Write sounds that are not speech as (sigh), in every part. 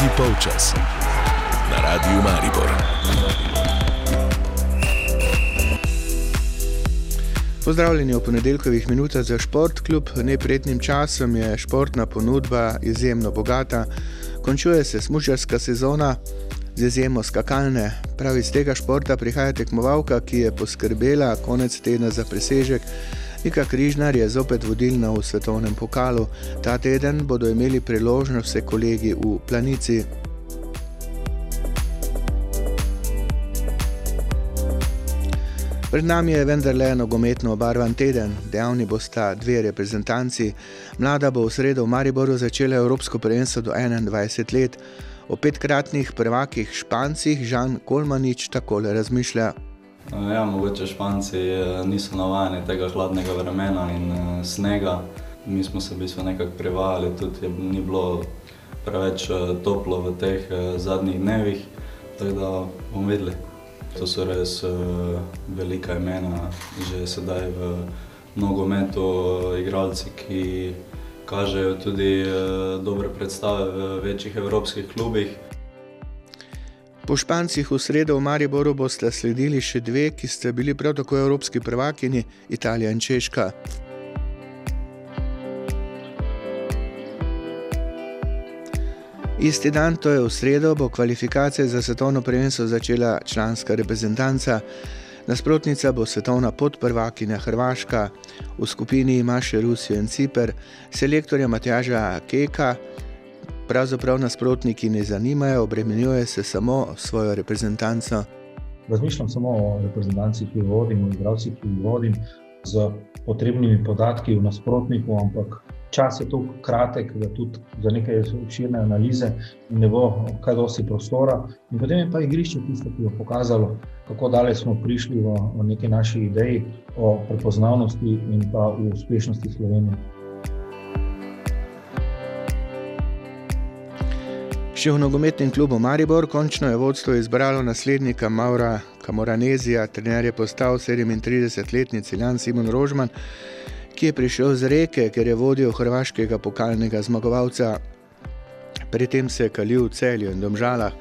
Tretji polčas na Radiu Maribor. Pozdravljeni v ponedeljkovih minutah za šport. Kljub neprijetnim časom je športna ponudba izjemno bogata. Končuje se smučarska sezona z izjemo skakalne. Prav iz tega športa prihaja tekmovalka, ki je poskrbela konec tedna za presežek. Ika Križnar je zopet vodilna v svetovnem pokalu. Ta teden bodo imeli priložnost vse kolegi v Planici. Pred nami je vendarle nogometno obarvan teden, dejavni bosta dve reprezentanci. Mlada bo v sredo v Mariboru začela Evropsko prvenstvo do 21 let. O petkratnih prvakih Špancih Žan Kolmanič takole razmišlja. Ja, mogoče Španci eh, niso navajeni tega hladnega vremena in uh, snega. Mi smo se v bistvu nekako privajali, tudi je, ni bilo preveč toplo v teh zadnjih dnevih. Tako da bomo videli. To so res velika imena, že sedaj v nogometu, igralci, ki kažejo tudi dobre predstave v večjih evropskih klubih. Po Špancih v sredo v Mariboru boste sledili še dve, ki ste bili prav tako evropski prvakini, Italija in Češka. Isti dan, to je v sredo, bo kvalifikacije za svetovno prvenstvo začela članska reprezentanca. Nasprotnica bo svetovna podprvakinja Hrvaška, v skupini ima še Rusijo in Cipr, selektorja Matjaža Keka. Pravzaprav nasprotniki ne zanimajo, obremenjuje se samo svojo reprezentanco. Razmišljam samo o reprezentanci, ki jo vodim, o igralcih, ki jih vodim, z potrebnimi podatki v nasprotniku, ampak čas je tako kratek, da tudi za neke obširne analize ne bo kaj dosti prostora. In potem je pa igrišče tisto, ki je pokazalo, kako daleč smo prišli v, v neki naši ideji o prepoznavnosti in pa v uspešnosti Slovenije. Še v nogometnem klubu Maribor končno je vodstvo izbralo naslednika Maura Kamoranezija, trener je postal 37-letni celjan Simon Rožman ki je prišel z reke, ker je vodil hrvaškega pokalnega zmagovalca. Pri tem se je kalil v celju in domžalah.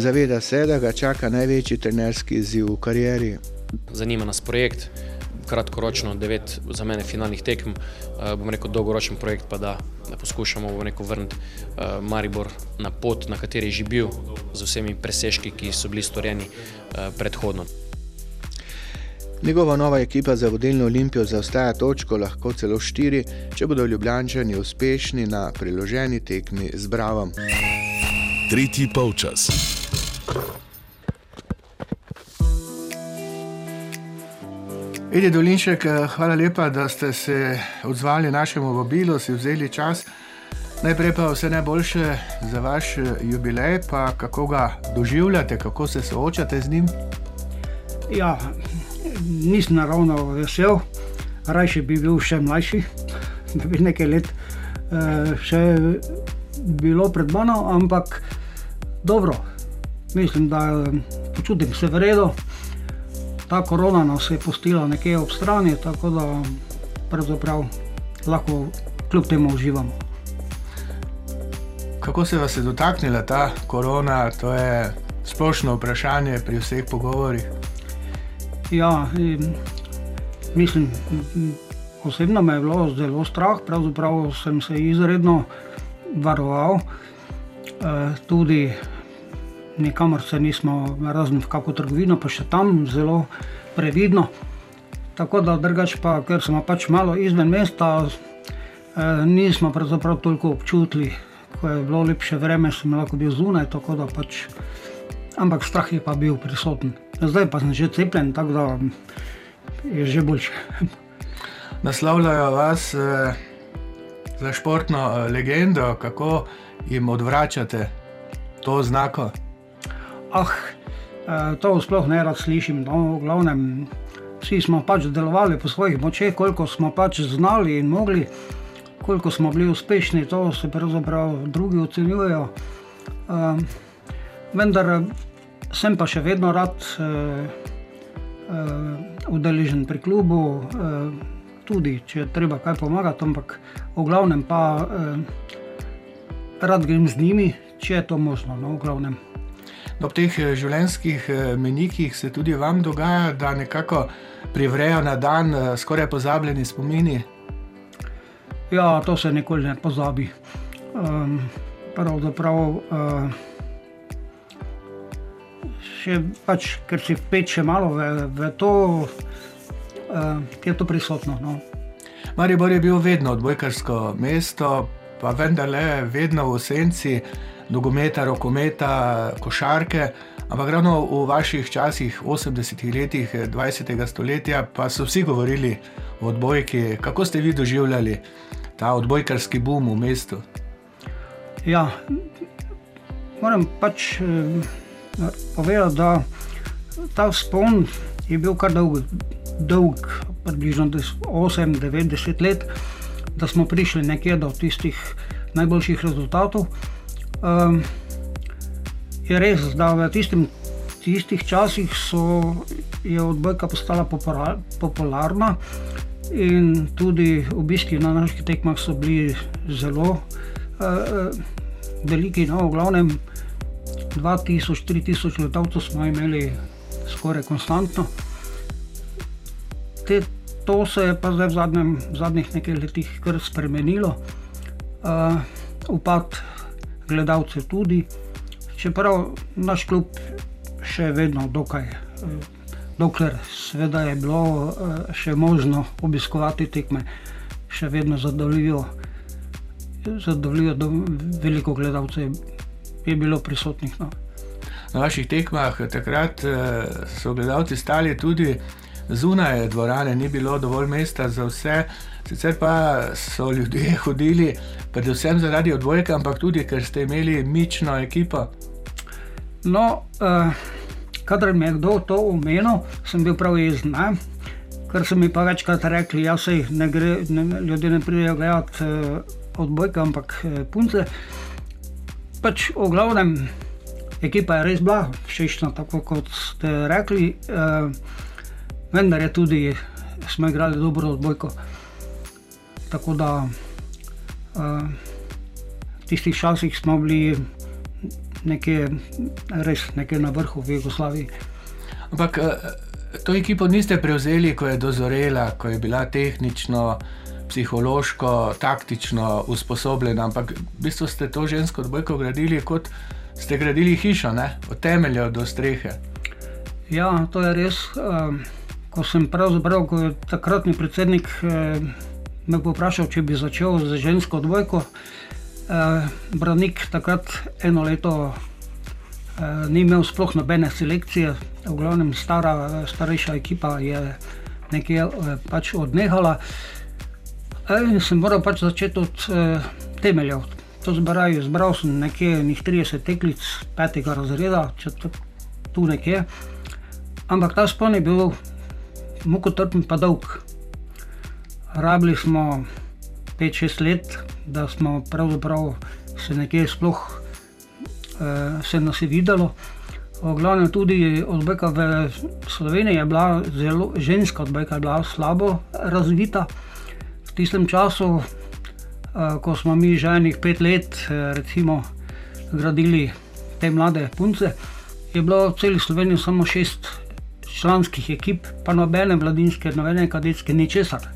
Zaveda se, da ga čaka največji trenerski izziv v karieri. Zanima nas projekt, kratkoročno, devet za mene finalnih tekem, uh, bom rekel dolgoročen projekt, pa da, da poskušamo vrniti uh, Maribor na pot, na kateri je že bil, z vsemi presežki, ki so bili storjeni uh, predhodno. Njegova nova ekipa za vodilno olimpijo zaostaja točko, lahko celo štiri, če bodo ljubljani uspešni na priloženi tekmi z Bravom. Tretji polčas. Edi Dolinšek, hvala lepa, da ste se odzvali našemu vabilu, si vzeli čas. Najprej pa vse najboljše za vaš jubilej, pa kako ga doživljate, kako se soočate z njim. Ja, nisem naravno vesel, raje bi bil še mlajši, (laughs) da bi nekaj let uh, še bilo pred mano, ampak dobro, mislim, da počutim se v redu. Ta korona nas je postila nekje ob strani, tako da pravzaprav lahko kljub temu uživamo. Kako se vas je dotaknila ta korona, to je splošno vprašanje pri vseh pogovorih. Ja, mislim, osebno me je bilo zelo strah, pravzaprav sem se izredno varoval, e, tudi nikamor se nismo, razen v kakšno trgovino, pa še tam zelo previdno. Tako da, drugač pa, ker smo pač malo izven mesta, e, nismo pravzaprav toliko občutili, ko je bilo lepše vreme, sem lahko bil zunaj, tako da pač, ampak strah je pa bil prisoten. Zdaj pa sem že cepljen, tako da je že boljše. Naslavljajo vas eh, za športno eh, legendo, kako jim odvračate to znako. Ah, eh, to sploh ne rad slišim. No, v glavnem, vsi smo pač delovali po svojih močeh, koliko smo pač znali in mogli, koliko smo bili uspešni, to se pravzaprav drugi ocenjujejo. Eh, vendar sem pa še vedno rad uh, uh, udeležen pri klubu, uh, tudi če treba kaj pomagati, ampak v glavnem pa uh, rad grem z njimi, če je to možno, no, v glavnem. Ob teh eh, življenjskih eh, menikih se tudi vam dogaja, da nekako privrejo na dan eh, skoraj pozabljeni spomini. Ja, to se nikoli ne pozabi. Um, pravzaprav, uh, še pač, ker si vpet še malo v, v to, uh, je to prisotno. No. Maribor je bil vedno odbojkarsko mesto, pa vendarle vedno v senci nogometa, rokometa, košarke. Ampak ravno v vaših časih, 80-ih letih 20. stoletja, pa so vsi govorili o odbojki. Kako ste vi doživljali ta odbojkarski boom v mestu? Ja, moram pač eh, povedati, da ta spon je bil kar dolg, dolg približno 8-90 let, da smo prišli nekje do tistih najboljših rezultatov. Um, je res, da v tistim, tistih časih so, je odbojka postala popularna in tudi obiski na naših tekmah so bili zelo uh, veliki. No, v glavnem 2000-3000 letalcev smo imeli skoraj konstantno. Te, to se je pa zdaj v, zadnjem, v zadnjih nekaj letih kar spremenilo. Uh, upad gledalce tudi, čeprav naš klub še vedno dokaj. Dokler seveda je bilo eh, še možno obiskovati tekme, še vedno zadovoljivo, zadovoljivo do veliko gledalcev je bilo prisotnih. No. Na vaših tekmah takrat eh, so gledalci stali tudi zunaj dvorane, ni bilo dovolj mesta za vse. Sicer pa so ljudje (laughs) hodili, predvsem zaradi odbojka, ampak tudi ker ste imeli mično ekipo. No, uh, kadar mi je kdo to omenil, sem bil prav jezen. Ker so mi pa večkrat rekli, da se ne gre, ne, ljudje ne pridejo gledati uh, odbojka, ampak uh, punce. Pač v glavnem, ekipa je res bila všečna, tako kot ste rekli, uh, vendar je tudi, smo igrali dobro odbojko. Tako da uh, v tistih časih smo bili nekje, res nekje na vrhu v Jugoslaviji. Ampak uh, to ekipo niste prevzeli, ko je dozorela, ko je bila tehnično, psihološko, taktično usposobljena, ampak v bistvu ste to žensko odbojko gradili kot ste gradili hišo, ne? od temelja do strehe. Ja, to je res. Uh, ko sem pravzaprav, ko je takratni predsednik. Uh, me vprašal, če bi začel z žensko dvojko. Eh, Branik takrat eno leto eh, ni imel sploh nobene selekcije, v glavnem stara, starejša ekipa je nekje eh, pač odnehala. Eh, in sem moral pač začeti od eh, temeljev. To zbiraj, zbral sem nekje 30 teklic, petega razreda, če to tu nekje. Ampak ta spon je bil mukotrpen pa dolg rabili smo 5-6 let, da smo pravzaprav se nekje sploh uh, se nas je videlo. V glavnem tudi odbojka v Sloveniji je bila zelo, ženska odbojka je bila slabo razvita. V tistem času, uh, ko smo mi že enih pet let uh, recimo, gradili te mlade punce, je bilo v celi Sloveniji samo šest članskih ekip, pa nobene mladinske, nobene kadetske, ničesar.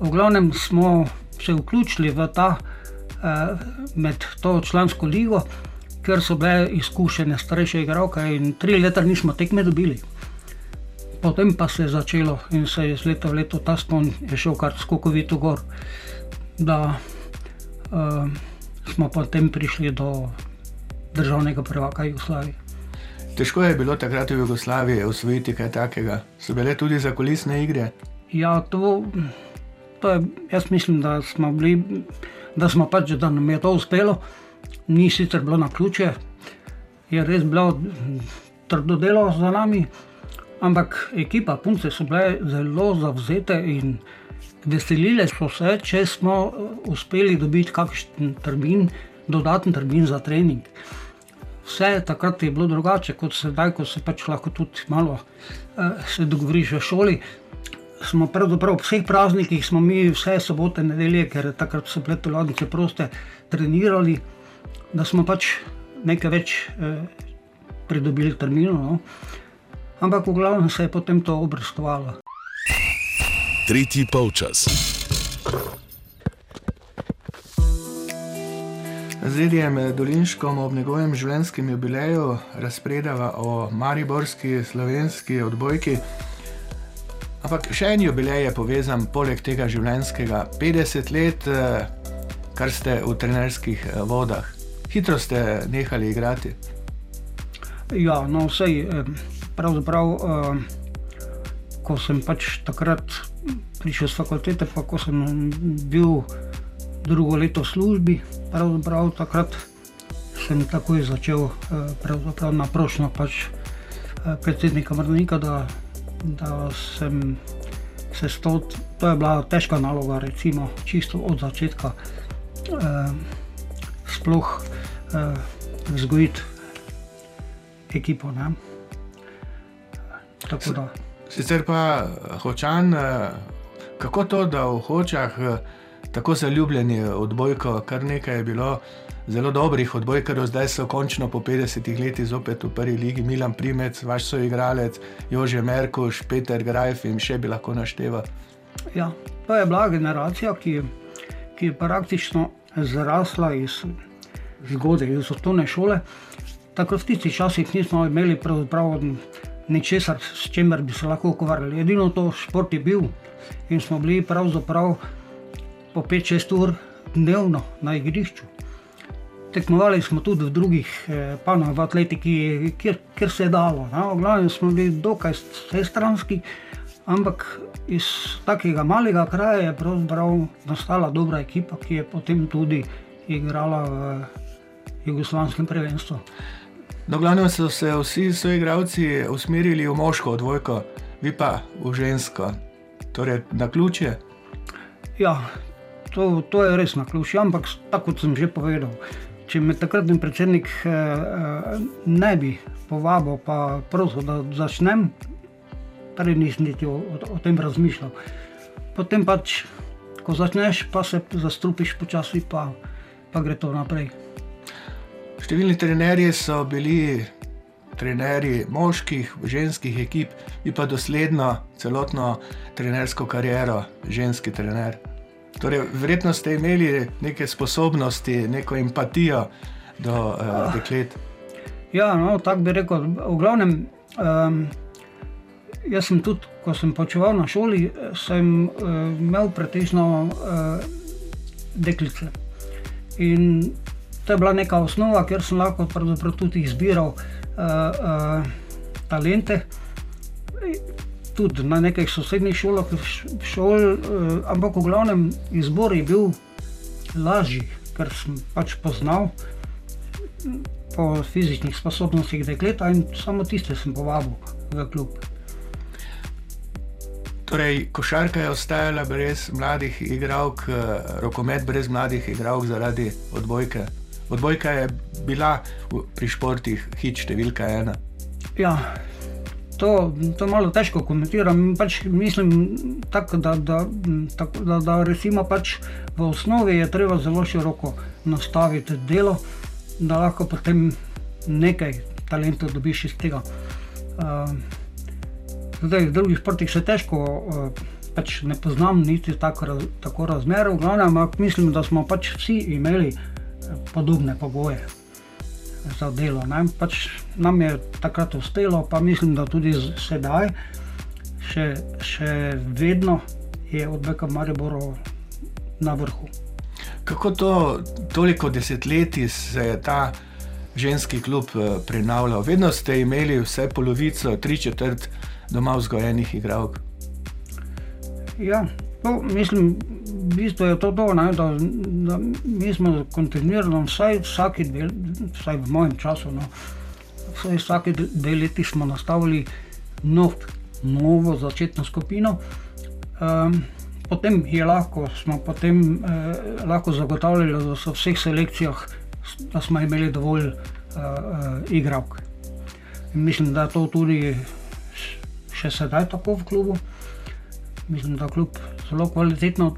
V glavnem smo se vključili v ta, eh, med to člansko ligo, ker so bile izkušene starejše igralke in tri leta nismo tekme dobili. Potem pa se je začelo in se je z leta v leto ta spon šel kar skokovito gor, da uh, smo potem prišli do državnega prvaka Jugoslavije. Težko je bilo takrat v Jugoslaviji osvojiti kaj takega. So bile tudi za kulisne igre? Ja, to je, jaz mislim, da smo bili, da smo pač, da nam je to uspelo. Ni sicer bilo na ključe, je res bilo trdo delo za nami, ampak ekipa, punce so bile zelo zavzete in veselile so se, če smo uspeli dobiti kakšen termin, dodaten termin za trening. Vse takrat je bilo drugače kot sedaj, ko se pač lahko tudi malo eh, se dogovoriš v šoli smo pravzaprav ob vseh praznikih, smo mi vse sobote, nedelje, ker takrat so bile telovnice proste, trenirali, da smo pač nekaj več eh, pridobili terminov. No. Ampak v glavnem se je potem to obrestovalo. Tretji polčas. Z Edijem Dolinškom ob njegovem življenjskem jubileju razpredava o mariborski slovenski odbojki. Ampak še en jubilej je povezan poleg tega življenjskega 50 let, eh, kar ste v trenerskih eh, vodah. Hitro ste nehali igrati. Ja, no, vsej, eh, pravzaprav, ko sem pač takrat prišel z fakultete, pa ko sem bil drugo leto v službi, pravzaprav takrat sem takoj začel na prošnjo pač predsednika Mrnika, da, da sem se stol, to je bila težka naloga, recimo, čisto od začetka, eh, sploh eh, vzgojiti ekipo. Ne? Tako da. Sicer pa hočan, kako to, da v hočah tako zaljubljeni odbojko, kar nekaj je bilo zelo dobrih odbojkarjev, zdaj so končno po 50 letih zopet v prvi ligi, Milan Primec, vaš soigralec, Jože Merkuš, Peter Grajf in še bi lahko našteval. Ja, to je bila generacija, ki, ki je praktično zrasla iz zgodbe, iz osnovne šole. Tako v tistih časih nismo imeli ničesar, s čimer bi se lahko ukvarjali. Edino to šport je bil in smo bili pravzaprav po 5-6 ur dnevno na igrišču. Tekmovali smo tudi v drugih eh, panogah, v atletiki, kjer, kjer se je dalo. No? V glavnem smo bili dokaj vsestranski, ampak iz takega malega kraja je nastala dobra ekipa, ki je potem tudi igrala v jugoslavskem prvenstvu. No, glavno so se vsi svoji igravci usmerili v moško odvojko, vi pa v žensko, torej na ključe. Ja, to, to je res na ključe, ampak tako kot sem že povedal. Če me takratni predsednik eh, eh ne bi povabil, pa prosil, da začnem, prej nisem niti o, o, o tem razmišljal. Potem pač, ko začneš, pa se zastrupiš počasi, pa, pa gre to naprej. Številni trenerji so bili trenerji moških, ženskih ekip, in pa dosledno celotno trenersko kariero, ženski trener. Torej, verjetno ste imeli neke sposobnosti, neko empatijo do uh, deklet. Ja, no, tako bi rekel. V glavnem, um, jaz sem tudi, ko sem počeval na šoli, sem uh, imel pretežno uh, deklice. In to je bila neka osnova, kjer sem lahko tudi izbiral uh, uh, talente. Tudi na nekih sosednjih šolah, šol, uh, ampak v glavnem izbor je bil lažji, ker sem pač poznal po fizičnih sposobnostih dekleta in samo tiste sem povabil v klub. Torej, košarka je ostajala brez mladih igralk, rokomet brez mladih igralk zaradi odbojke. Odbojka je bila pri športih hit številka ena. Ja, to, to malo težko komentiram. Pač mislim, tak, da, da, tak, da, da resimo, pač v osnovi je treba zelo široko nastaviti delo, da lahko potem nekaj talentov dobiš iz tega. Uh, zdaj, v drugih športih se težko. Uh, Pač ne poznam niti tako, tako razmerov, ampak mislim, da smo pač vsi imeli uh, podobne pogoje za delo. Pač nam je takrat uspelo, pa mislim, da tudi sedaj, še, še vedno je odbeka Mariboro na vrhu. Kako to toliko desetletij se je ta ženski klub eh, prenavljal? Vedno ste imeli vse polovico, tri četrt doma vzgojenih igralk. Ja, no, mislim, v bistvu je to to, ne, da, da mi smo kontinuirano, vsaj, dve, vsaj v mojem času, no, vsaj vsake dve leti smo nastavili nov, novo začetno skupino. Um, potem je lahko, smo potem eh, lahko zagotavljali, da so v vseh selekcijah da smo imeli dovolj uh, uh, igralk. Mislim, da je to tudi še sedaj tako v klubu. Mislim, da kljub zelo kvalitetno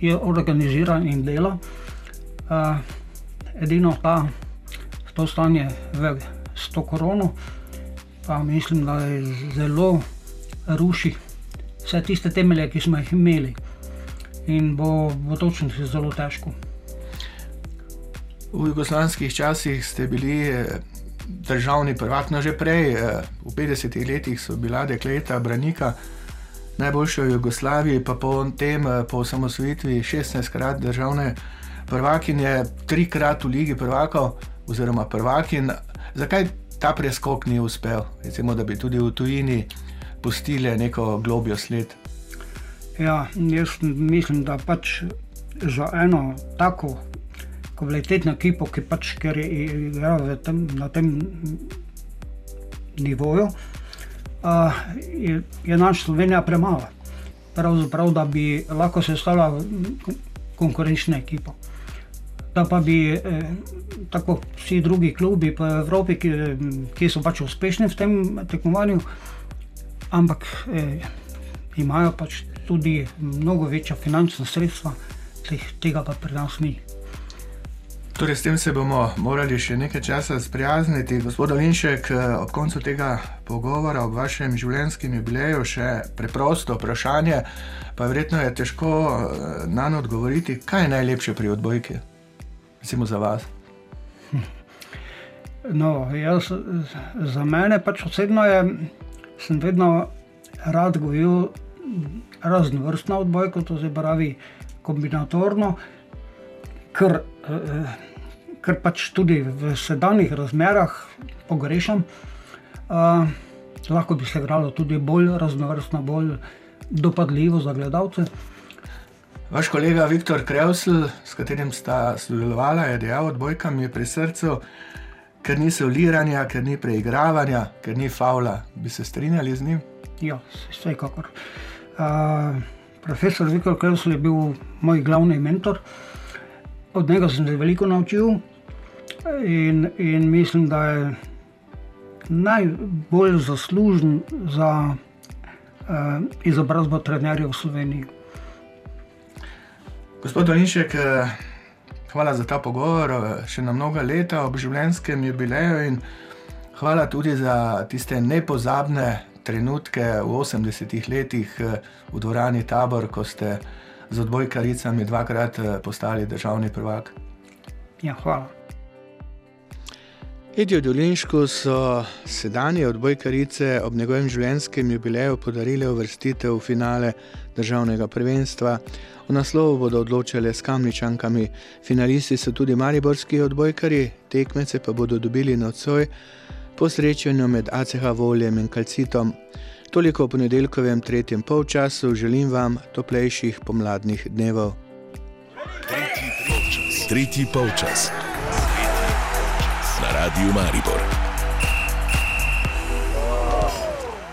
je organiziran in dela. Uh, edino ta to stanje v 100 korono, pa mislim, da je zelo ruši vse tiste temelje, ki smo jih imeli. In bo v točnosti zelo težko. V jugoslavskih časih ste bili eh, državni prvak, no že prej, eh, v 50-ih letih so bila dekleta, branika, najboljša v Jugoslaviji, pa po tem, eh, po osamosvojitvi, 16krat državne prvakinje, trikrat v Ligi prvakov, oziroma prvakin. Zakaj ta preskok ni uspel, recimo, da bi tudi v tujini pustili neko globjo sled? Ja, jaz mislim, da pač za eno tako kvalitetno ekipo, ki pač, je igrala na tem nivoju, uh, je, je naša Slovenija premala. Pravzaprav, da bi lahko sestavljala konkurenčne ekipe. Da pa bi, eh, tako vsi drugi klubi po Evropi, ki, ki so pač uspešni v tem tekmovanju, ampak eh, imajo pač tudi mnogo večja finančna sredstva, tega pa pri nas ni. Torej, s tem se bomo morali še nekaj časa sprijazniti. Gospod Linšek, eh, ob koncu tega pogovora, ob vašem življenjskem jubileju, še preprosto vprašanje, pa verjetno je težko eh, na njo odgovoriti, kaj je najlepše pri odbojki, recimo za vas. No, jaz, za mene pač osebno je, sem vedno rad gojil raznovrstno odbojko, to se pravi kombinatorno ker, eh, ker pač tudi v sedanjih razmerah pogrešam. Uh, lahko bi se igralo tudi bolj raznovrstno, bolj dopadljivo za gledalce. Vaš kolega Viktor Krevsl, s katerim sta sodelovala, je dejal: Odbojka mi je pri srcu, ker ni soliranja, ker ni preigravanja, ker ni faula. Bi se strinjali z njim? Ja, vsekakor. Uh, profesor Viktor Krevsl je bil moj glavni mentor. Uh, od njega sem se veliko naučil in, in mislim, da je najbolj zaslužen za uh, izobrazbo trenerjev v Sloveniji. Gospod Dolinšek, eh, hvala za ta pogovor, eh, še na mnoga leta ob življenjskem jubileju in hvala tudi za tiste nepozabne trenutke v 80-ih letih v dvorani Tabor, ko ste z odbojkaricami dvakrat eh, postali državni prvak. Ja, hvala. Edijo Dolinšku so sedanje odbojkarice ob njegovem življenjskem jubileju podarile uvrstitev v finale državnega prvenstva. V naslovu bodo odločile s kamničankami. Finalisti so tudi mariborski odbojkari, tekmece pa bodo dobili nocoj po srečanju med ACH Voljem in Kalcitom. Toliko o ponedeljkovem tretjem polčasu, želim vam toplejših pomladnih dnevov. Tretji polčas. Tretji polčas. Na radiju Maribor.